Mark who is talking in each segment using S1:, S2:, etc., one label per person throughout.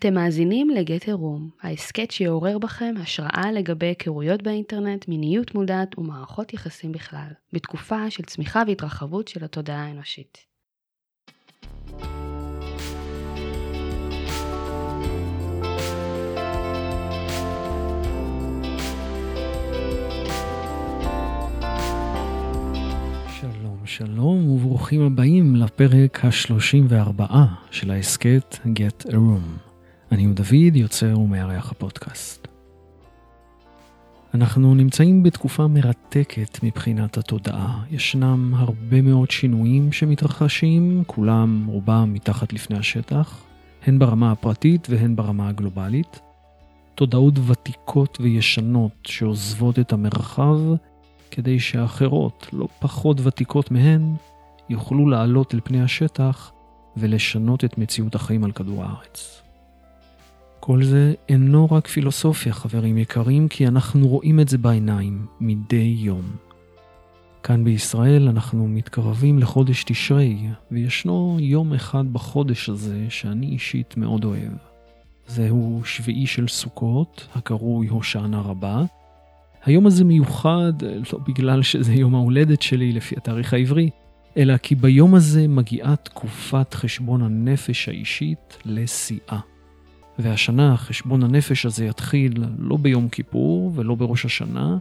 S1: אתם מאזינים לגטר רום, ההסכת שיעורר בכם השראה לגבי היכרויות באינטרנט, מיניות מודעת ומערכות יחסים בכלל, בתקופה של צמיחה והתרחבות של התודעה האנושית.
S2: שלום, שלום וברוכים הבאים לפרק ה-34 של ההסכת Get a Room. אני הוא דוד, יוצר ומארח הפודקאסט. אנחנו נמצאים בתקופה מרתקת מבחינת התודעה. ישנם הרבה מאוד שינויים שמתרחשים, כולם רובם מתחת לפני השטח, הן ברמה הפרטית והן ברמה הגלובלית. תודעות ותיקות וישנות שעוזבות את המרחב כדי שאחרות, לא פחות ותיקות מהן, יוכלו לעלות אל פני השטח ולשנות את מציאות החיים על כדור הארץ. כל זה אינו רק פילוסופיה, חברים יקרים, כי אנחנו רואים את זה בעיניים מדי יום. כאן בישראל אנחנו מתקרבים לחודש תשרי, וישנו יום אחד בחודש הזה שאני אישית מאוד אוהב. זהו שביעי של סוכות, הקרוי הושענא רבה. היום הזה מיוחד לא בגלל שזה יום ההולדת שלי לפי התאריך העברי, אלא כי ביום הזה מגיעה תקופת חשבון הנפש האישית לשיאה. והשנה חשבון הנפש הזה יתחיל לא ביום כיפור ולא בראש השנה,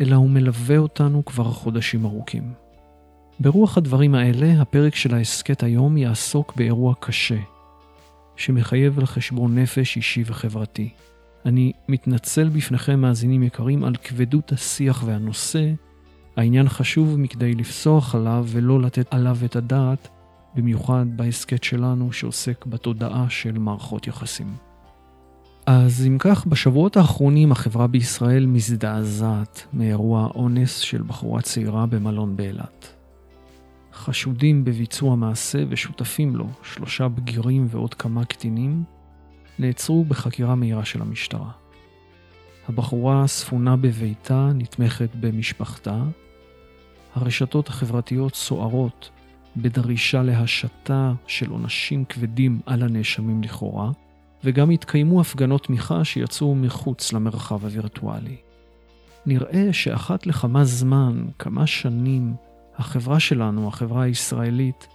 S2: אלא הוא מלווה אותנו כבר חודשים ארוכים. ברוח הדברים האלה, הפרק של ההסכת היום יעסוק באירוע קשה, שמחייב על חשבון נפש אישי וחברתי. אני מתנצל בפניכם, מאזינים יקרים, על כבדות השיח והנושא. העניין חשוב מכדי לפסוח עליו ולא לתת עליו את הדעת, במיוחד בהסכת שלנו שעוסק בתודעה של מערכות יחסים. אז אם כך, בשבועות האחרונים החברה בישראל מזדעזעת מאירוע אונס של בחורה צעירה במלון באילת. חשודים בביצוע מעשה ושותפים לו, שלושה בגירים ועוד כמה קטינים, נעצרו בחקירה מהירה של המשטרה. הבחורה ספונה בביתה, נתמכת במשפחתה. הרשתות החברתיות סוערות בדרישה להשתה של עונשים כבדים על הנאשמים לכאורה, וגם התקיימו הפגנות תמיכה שיצאו מחוץ למרחב הווירטואלי. נראה שאחת לכמה זמן, כמה שנים, החברה שלנו, החברה הישראלית,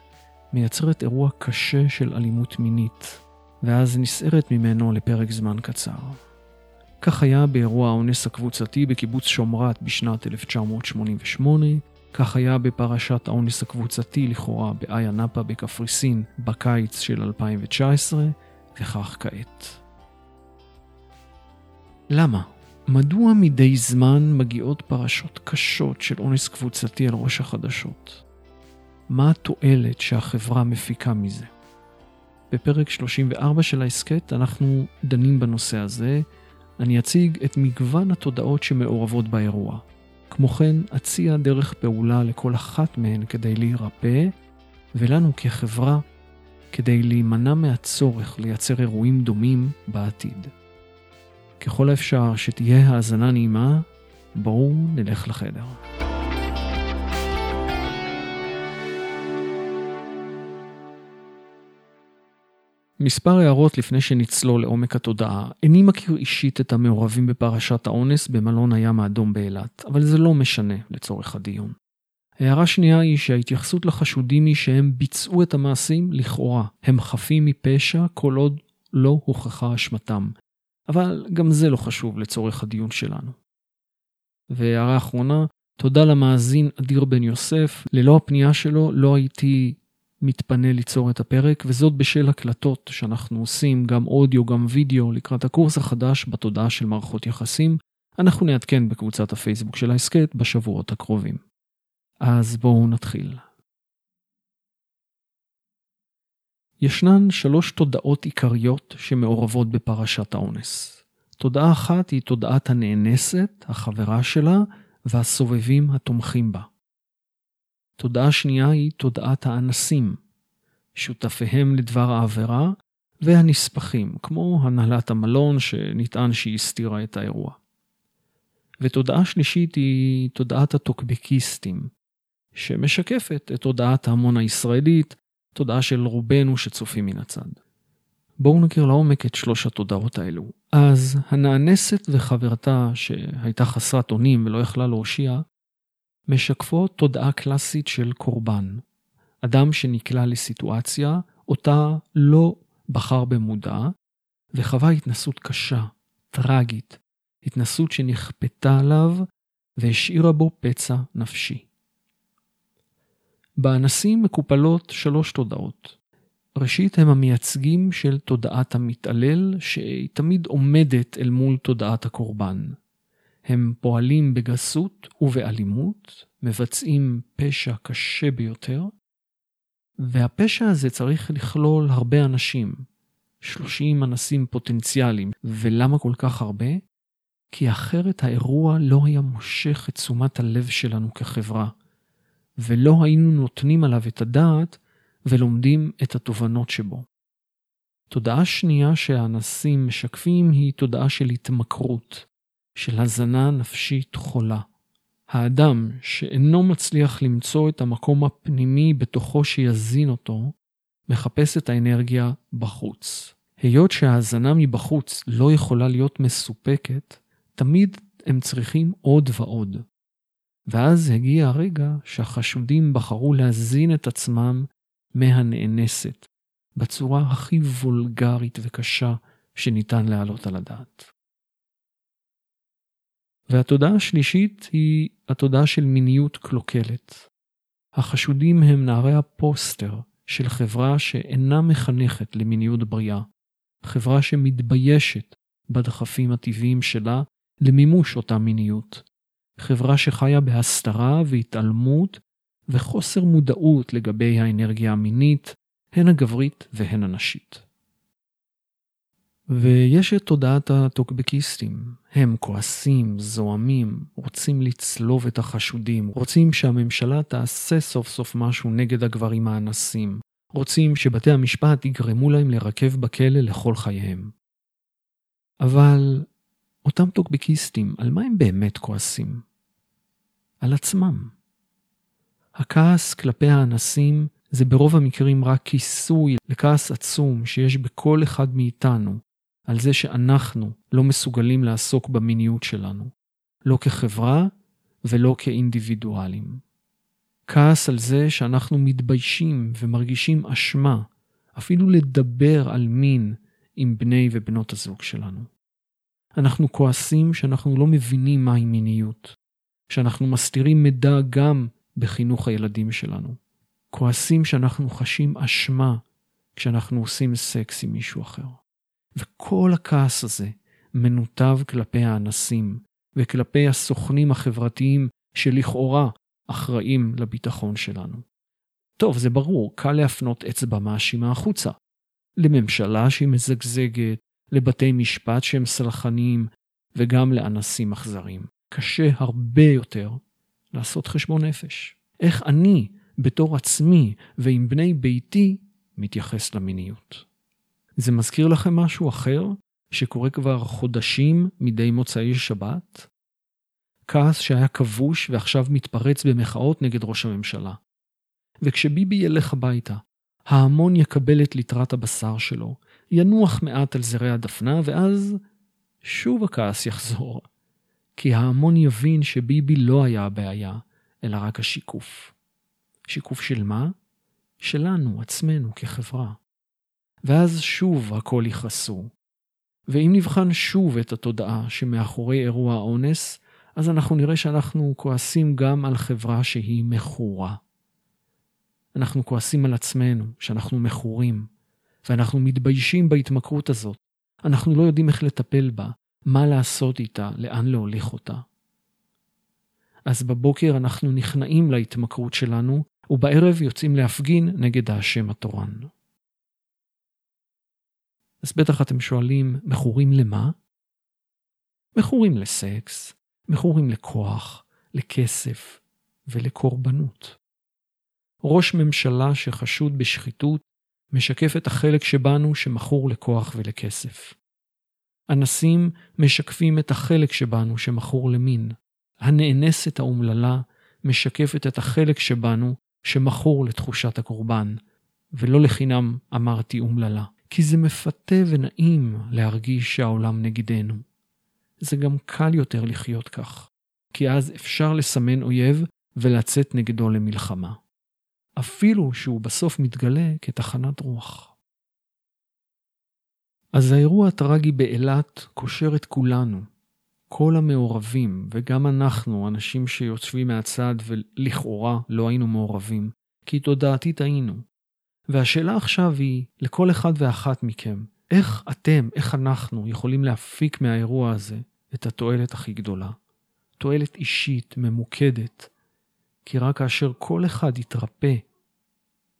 S2: מייצרת אירוע קשה של אלימות מינית, ואז נסערת ממנו לפרק זמן קצר. כך היה באירוע האונס הקבוצתי בקיבוץ שומרת בשנת 1988, כך היה בפרשת האונס הקבוצתי לכאורה באיה נאפה בקפריסין בקיץ של 2019, וכך כעת. למה? מדוע מדי זמן מגיעות פרשות קשות של אונס קבוצתי על ראש החדשות? מה התועלת שהחברה מפיקה מזה? בפרק 34 של ההסכת אנחנו דנים בנושא הזה. אני אציג את מגוון התודעות שמעורבות באירוע. כמו כן, אציע דרך פעולה לכל אחת מהן כדי להירפא, ולנו כחברה כדי להימנע מהצורך לייצר אירועים דומים בעתיד. ככל האפשר שתהיה האזנה נעימה, בואו נלך לחדר. מספר הערות לפני שנצלול לעומק התודעה. איני מכיר אישית את המעורבים בפרשת האונס במלון הים האדום באילת, אבל זה לא משנה לצורך הדיון. הערה שנייה היא שההתייחסות לחשודים היא שהם ביצעו את המעשים לכאורה. הם חפים מפשע כל עוד לא הוכחה אשמתם. אבל גם זה לא חשוב לצורך הדיון שלנו. והערה אחרונה, תודה למאזין אדיר בן יוסף. ללא הפנייה שלו לא הייתי מתפנה ליצור את הפרק, וזאת בשל הקלטות שאנחנו עושים, גם אודיו, גם וידאו, לקראת הקורס החדש בתודעה של מערכות יחסים. אנחנו נעדכן בקבוצת הפייסבוק של ההסכת בשבועות הקרובים. אז בואו נתחיל. ישנן שלוש תודעות עיקריות שמעורבות בפרשת האונס. תודעה אחת היא תודעת הנאנסת, החברה שלה, והסובבים התומכים בה. תודעה שנייה היא תודעת האנסים, שותפיהם לדבר העבירה, והנספחים, כמו הנהלת המלון שנטען שהיא הסתירה את האירוע. ותודעה שלישית היא תודעת הטוקבקיסטים, שמשקפת את תודעת ההמון הישראלית, תודעה של רובנו שצופים מן הצד. בואו נכיר לעומק את שלוש התודעות האלו. אז הנאנסת וחברתה, שהייתה חסרת אונים ולא יכלה להושיע, משקפות תודעה קלאסית של קורבן. אדם שנקלע לסיטואציה, אותה לא בחר במודע, וחווה התנסות קשה, טרגית, התנסות שנכפתה עליו והשאירה בו פצע נפשי. באנסים מקופלות שלוש תודעות. ראשית, הם המייצגים של תודעת המתעלל, שהיא תמיד עומדת אל מול תודעת הקורבן. הם פועלים בגסות ובאלימות, מבצעים פשע קשה ביותר, והפשע הזה צריך לכלול הרבה אנשים, 30 אנסים פוטנציאליים. ולמה כל כך הרבה? כי אחרת האירוע לא היה מושך את תשומת הלב שלנו כחברה, ולא היינו נותנים עליו את הדעת ולומדים את התובנות שבו. תודעה שנייה שהאנסים משקפים היא תודעה של התמכרות, של הזנה נפשית חולה. האדם שאינו מצליח למצוא את המקום הפנימי בתוכו שיזין אותו, מחפש את האנרגיה בחוץ. היות שההזנה מבחוץ לא יכולה להיות מסופקת, תמיד הם צריכים עוד ועוד. ואז הגיע הרגע שהחשודים בחרו להזין את עצמם מהנאנסת, בצורה הכי וולגרית וקשה שניתן להעלות על הדעת. והתודעה השלישית היא התודעה של מיניות קלוקלת. החשודים הם נערי הפוסטר של חברה שאינה מחנכת למיניות בריאה, חברה שמתביישת בדחפים הטבעיים שלה למימוש אותה מיניות, חברה שחיה בהסתרה והתעלמות וחוסר מודעות לגבי האנרגיה המינית, הן הגברית והן הנשית. ויש את תודעת הטוקבקיסטים. הם כועסים, זועמים, רוצים לצלוב את החשודים, רוצים שהממשלה תעשה סוף סוף משהו נגד הגברים האנסים, רוצים שבתי המשפט יגרמו להם לרכב בכלא לכל חייהם. אבל אותם טוקבקיסטים, על מה הם באמת כועסים? על עצמם. הכעס כלפי האנסים זה ברוב המקרים רק כיסוי לכעס עצום שיש בכל אחד מאיתנו על זה שאנחנו לא מסוגלים לעסוק במיניות שלנו, לא כחברה ולא כאינדיבידואלים. כעס על זה שאנחנו מתביישים ומרגישים אשמה, אפילו לדבר על מין עם בני ובנות הזוג שלנו. אנחנו כועסים שאנחנו לא מבינים מהי מיניות, שאנחנו מסתירים מידע גם בחינוך הילדים שלנו. כועסים שאנחנו חשים אשמה כשאנחנו עושים סקס עם מישהו אחר. וכל הכעס הזה מנותב כלפי האנסים וכלפי הסוכנים החברתיים שלכאורה אחראים לביטחון שלנו. טוב, זה ברור, קל להפנות אצבע מאשימה החוצה. לממשלה שהיא מזגזגת, לבתי משפט שהם סלחניים, וגם לאנסים אכזרים. קשה הרבה יותר לעשות חשבון נפש. איך אני, בתור עצמי ועם בני ביתי, מתייחס למיניות. זה מזכיר לכם משהו אחר שקורה כבר חודשים מדי מוצאי שבת? כעס שהיה כבוש ועכשיו מתפרץ במחאות נגד ראש הממשלה. וכשביבי ילך הביתה, ההמון יקבל את ליטרת הבשר שלו, ינוח מעט על זרי הדפנה, ואז שוב הכעס יחזור. כי ההמון יבין שביבי לא היה הבעיה, אלא רק השיקוף. שיקוף של מה? שלנו, עצמנו, כחברה. ואז שוב הכל יכעסו. ואם נבחן שוב את התודעה שמאחורי אירוע האונס, אז אנחנו נראה שאנחנו כועסים גם על חברה שהיא מכורה. אנחנו כועסים על עצמנו, שאנחנו מכורים, ואנחנו מתביישים בהתמכרות הזאת. אנחנו לא יודעים איך לטפל בה, מה לעשות איתה, לאן להוליך אותה. אז בבוקר אנחנו נכנעים להתמכרות שלנו, ובערב יוצאים להפגין נגד האשם התורן. אז בטח אתם שואלים, מכורים למה? מכורים לסקס, מכורים לכוח, לכסף ולקורבנות. ראש ממשלה שחשוד בשחיתות משקף את החלק שבנו שמכור לכוח ולכסף. אנסים משקפים את החלק שבנו שמכור למין. הנאנסת האומללה משקפת את החלק שבנו שמכור לתחושת הקורבן, ולא לחינם אמרתי אומללה. כי זה מפתה ונעים להרגיש שהעולם נגדנו. זה גם קל יותר לחיות כך, כי אז אפשר לסמן אויב ולצאת נגדו למלחמה. אפילו שהוא בסוף מתגלה כתחנת רוח. אז האירוע הטרגי באילת קושר את כולנו, כל המעורבים, וגם אנחנו, אנשים שיושבים מהצד ולכאורה לא היינו מעורבים, כי תודעתית היינו. והשאלה עכשיו היא, לכל אחד ואחת מכם, איך אתם, איך אנחנו, יכולים להפיק מהאירוע הזה את התועלת הכי גדולה? תועלת אישית, ממוקדת, כי רק כאשר כל אחד יתרפא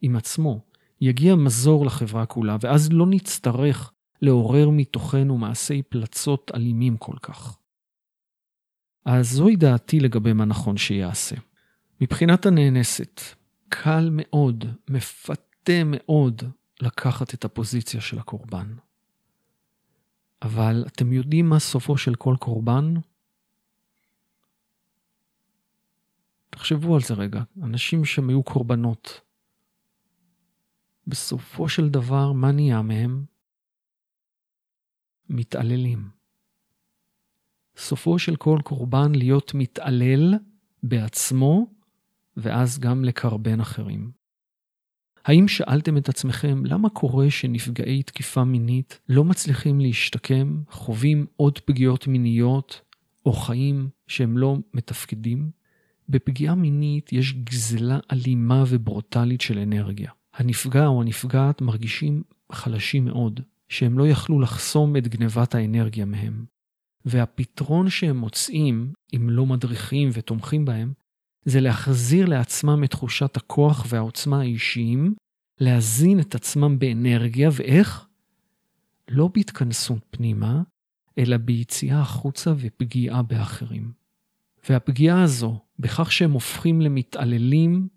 S2: עם עצמו, יגיע מזור לחברה כולה, ואז לא נצטרך לעורר מתוכנו מעשי פלצות אלימים כל כך. אז זוהי דעתי לגבי מה נכון שיעשה. מבחינת הנאנסת, קל מאוד, מפתה מאוד, לקחת את הפוזיציה של הקורבן. אבל אתם יודעים מה סופו של כל קורבן? תחשבו על זה רגע, אנשים שם היו קורבנות. בסופו של דבר, מה נהיה מהם? מתעללים. סופו של כל קורבן להיות מתעלל בעצמו, ואז גם לקרבן אחרים. האם שאלתם את עצמכם למה קורה שנפגעי תקיפה מינית לא מצליחים להשתקם, חווים עוד פגיעות מיניות, או חיים שהם לא מתפקדים? בפגיעה מינית יש גזלה אלימה וברוטלית של אנרגיה. הנפגע או הנפגעת מרגישים חלשים מאוד, שהם לא יכלו לחסום את גנבת האנרגיה מהם. והפתרון שהם מוצאים, אם לא מדריכים ותומכים בהם, זה להחזיר לעצמם את תחושת הכוח והעוצמה האישיים, להזין את עצמם באנרגיה, ואיך? לא בהתכנסות פנימה, אלא ביציאה החוצה ופגיעה באחרים. והפגיעה הזו, בכך שהם הופכים למתעללים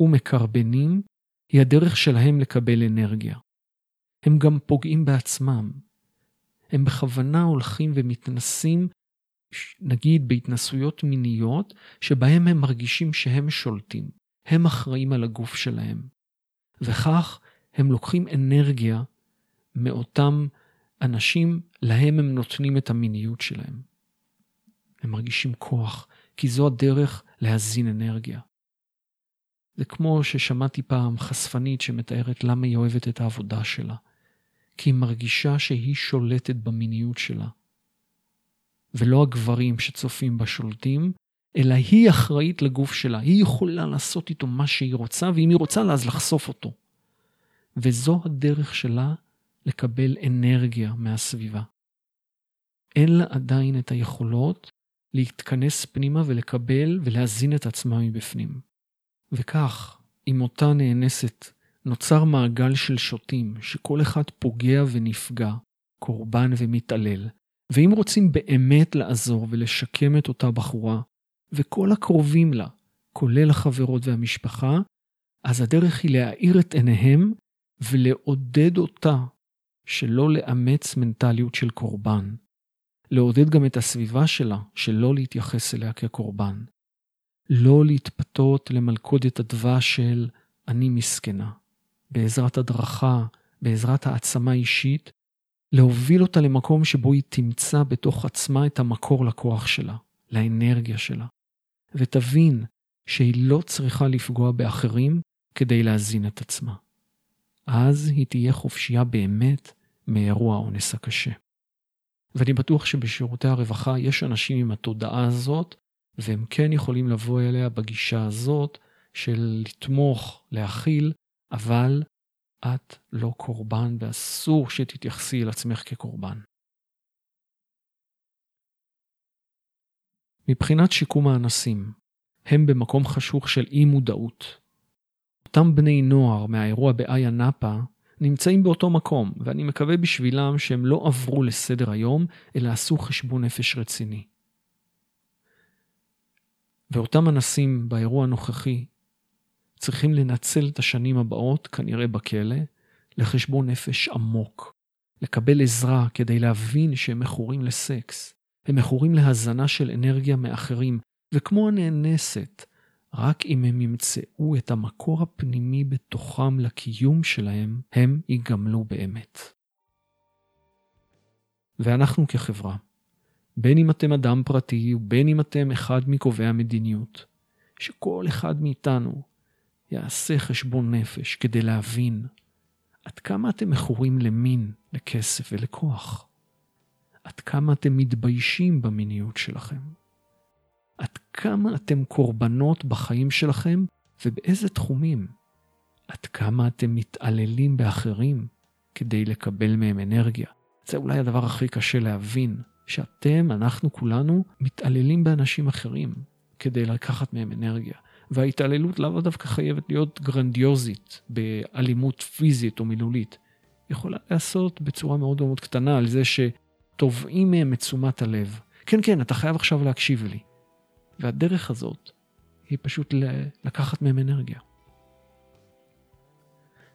S2: ומקרבנים, היא הדרך שלהם לקבל אנרגיה. הם גם פוגעים בעצמם. הם בכוונה הולכים ומתנסים, נגיד בהתנסויות מיניות, שבהם הם מרגישים שהם שולטים, הם אחראים על הגוף שלהם. וכך הם לוקחים אנרגיה מאותם אנשים, להם הם נותנים את המיניות שלהם. הם מרגישים כוח, כי זו הדרך להזין אנרגיה. זה כמו ששמעתי פעם חשפנית שמתארת למה היא אוהבת את העבודה שלה. כי היא מרגישה שהיא שולטת במיניות שלה. ולא הגברים שצופים בה שולטים, אלא היא אחראית לגוף שלה. היא יכולה לעשות איתו מה שהיא רוצה, ואם היא רוצה לה אז לחשוף אותו. וזו הדרך שלה לקבל אנרגיה מהסביבה. אין לה עדיין את היכולות להתכנס פנימה ולקבל ולהזין את עצמה מבפנים. וכך, אם אותה נאנסת נוצר מעגל של שוטים, שכל אחד פוגע ונפגע, קורבן ומתעלל, ואם רוצים באמת לעזור ולשקם את אותה בחורה, וכל הקרובים לה, כולל החברות והמשפחה, אז הדרך היא להאיר את עיניהם ולעודד אותה שלא לאמץ מנטליות של קורבן. לעודד גם את הסביבה שלה שלא להתייחס אליה כקורבן. לא להתפתות למלכודת הדבש של אני מסכנה. בעזרת הדרכה, בעזרת העצמה אישית, להוביל אותה למקום שבו היא תמצא בתוך עצמה את המקור לכוח שלה, לאנרגיה שלה, ותבין שהיא לא צריכה לפגוע באחרים כדי להזין את עצמה. אז היא תהיה חופשייה באמת מאירוע האונס הקשה. ואני בטוח שבשירותי הרווחה יש אנשים עם התודעה הזאת, והם כן יכולים לבוא אליה בגישה הזאת של לתמוך, להכיל, אבל את לא קורבן ואסור שתתייחסי אל עצמך כקורבן. מבחינת שיקום האנסים, הם במקום חשוך של אי מודעות. אותם בני נוער מהאירוע באיה נאפה נמצאים באותו מקום, ואני מקווה בשבילם שהם לא עברו לסדר היום, אלא עשו חשבון נפש רציני. ואותם אנסים באירוע הנוכחי צריכים לנצל את השנים הבאות, כנראה בכלא, לחשבון נפש עמוק, לקבל עזרה כדי להבין שהם מכורים לסקס, הם מכורים להזנה של אנרגיה מאחרים, וכמו הנאנסת, רק אם הם ימצאו את המקור הפנימי בתוכם לקיום שלהם, הם ייגמלו באמת. ואנחנו כחברה, בין אם אתם אדם פרטי ובין אם אתם אחד מקובעי המדיניות, שכל אחד מאיתנו יעשה חשבון נפש כדי להבין עד כמה אתם מכורים למין, לכסף ולכוח. עד כמה אתם מתביישים במיניות שלכם. עד כמה אתם קורבנות בחיים שלכם ובאיזה תחומים. עד כמה אתם מתעללים באחרים כדי לקבל מהם אנרגיה. זה אולי הדבר הכי קשה להבין, שאתם, אנחנו כולנו, מתעללים באנשים אחרים כדי לקחת מהם אנרגיה. וההתעללות לאו דווקא חייבת להיות גרנדיוזית באלימות פיזית או מילולית. יכולה להיעשות בצורה מאוד מאוד קטנה על זה שתובעים מהם את תשומת הלב. כן, כן, אתה חייב עכשיו להקשיב לי. והדרך הזאת היא פשוט לקחת מהם אנרגיה.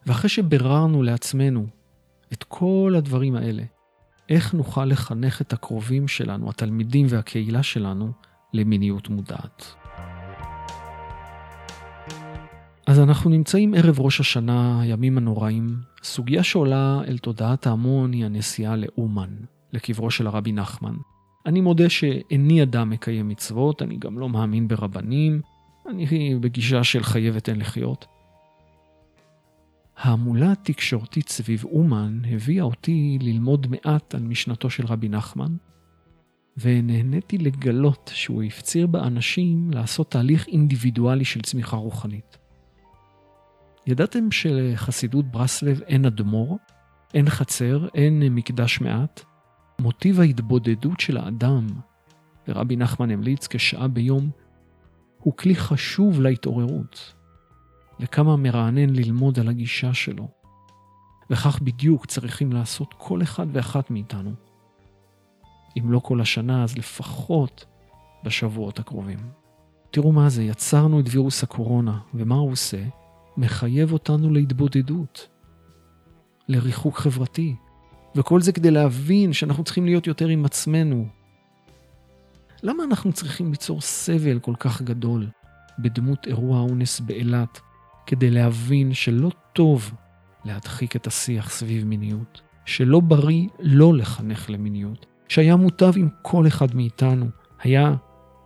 S2: ואחרי שביררנו לעצמנו את כל הדברים האלה, איך נוכל לחנך את הקרובים שלנו, התלמידים והקהילה שלנו, למיניות מודעת. אז אנחנו נמצאים ערב ראש השנה, הימים הנוראים. סוגיה שעולה אל תודעת ההמון היא הנסיעה לאומן, לקברו של הרבי נחמן. אני מודה שאיני אדם מקיים מצוות, אני גם לא מאמין ברבנים, אני בגישה של חייבת אין לחיות. ההמולה התקשורתית סביב אומן הביאה אותי ללמוד מעט על משנתו של רבי נחמן, ונהניתי לגלות שהוא הפציר באנשים לעשות תהליך אינדיבידואלי של צמיחה רוחנית. ידעתם שלחסידות ברסלב אין אדמו"ר, אין חצר, אין מקדש מעט? מוטיב ההתבודדות של האדם, ורבי נחמן המליץ כשעה ביום, הוא כלי חשוב להתעוררות. וכמה מרענן ללמוד על הגישה שלו. וכך בדיוק צריכים לעשות כל אחד ואחת מאיתנו. אם לא כל השנה, אז לפחות בשבועות הקרובים. תראו מה זה, יצרנו את וירוס הקורונה, ומה הוא עושה? מחייב אותנו להתבודדות, לריחוק חברתי, וכל זה כדי להבין שאנחנו צריכים להיות יותר עם עצמנו. למה אנחנו צריכים ליצור סבל כל כך גדול בדמות אירוע האונס באילת, כדי להבין שלא טוב להדחיק את השיח סביב מיניות, שלא בריא לא לחנך למיניות, שהיה מוטב אם כל אחד מאיתנו היה,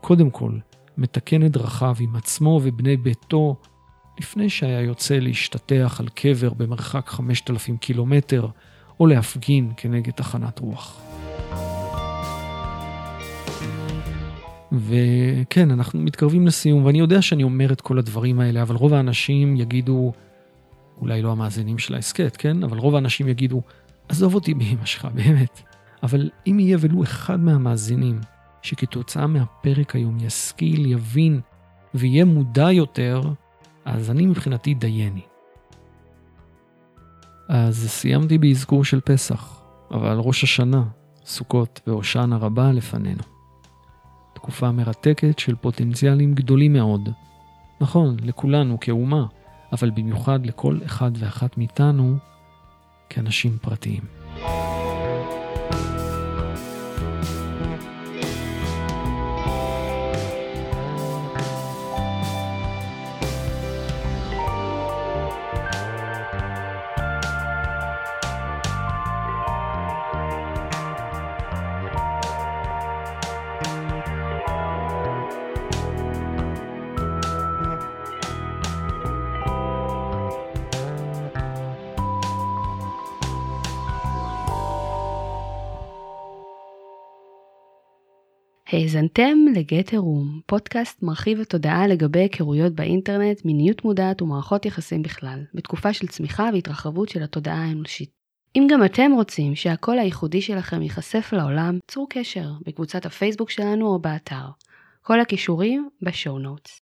S2: קודם כל, מתקן את דרכיו עם עצמו ובני ביתו לפני שהיה יוצא להשתטח על קבר במרחק 5,000 קילומטר, או להפגין כנגד תחנת רוח. וכן, אנחנו מתקרבים לסיום, ואני יודע שאני אומר את כל הדברים האלה, אבל רוב האנשים יגידו, אולי לא המאזינים של ההסכת, כן? אבל רוב האנשים יגידו, עזוב אותי באמא שלך, באמת. אבל אם יהיה ולו אחד מהמאזינים שכתוצאה מהפרק היום ישכיל, יבין ויהיה מודע יותר אז אני מבחינתי דייני. אז סיימתי באזכור של פסח, אבל ראש השנה, סוכות והושענא רבה לפנינו. תקופה מרתקת של פוטנציאלים גדולים מאוד. נכון, לכולנו כאומה, אבל במיוחד לכל אחד ואחת מאיתנו כאנשים פרטיים.
S1: האזנתם לגט עירום, פודקאסט מרחיב התודעה לגבי היכרויות באינטרנט, מיניות מודעת ומערכות יחסים בכלל, בתקופה של צמיחה והתרחבות של התודעה האנושית. אם גם אתם רוצים שהקול הייחודי שלכם ייחשף לעולם, צרו קשר בקבוצת הפייסבוק שלנו או באתר. כל הכישורים בשואו נוטס.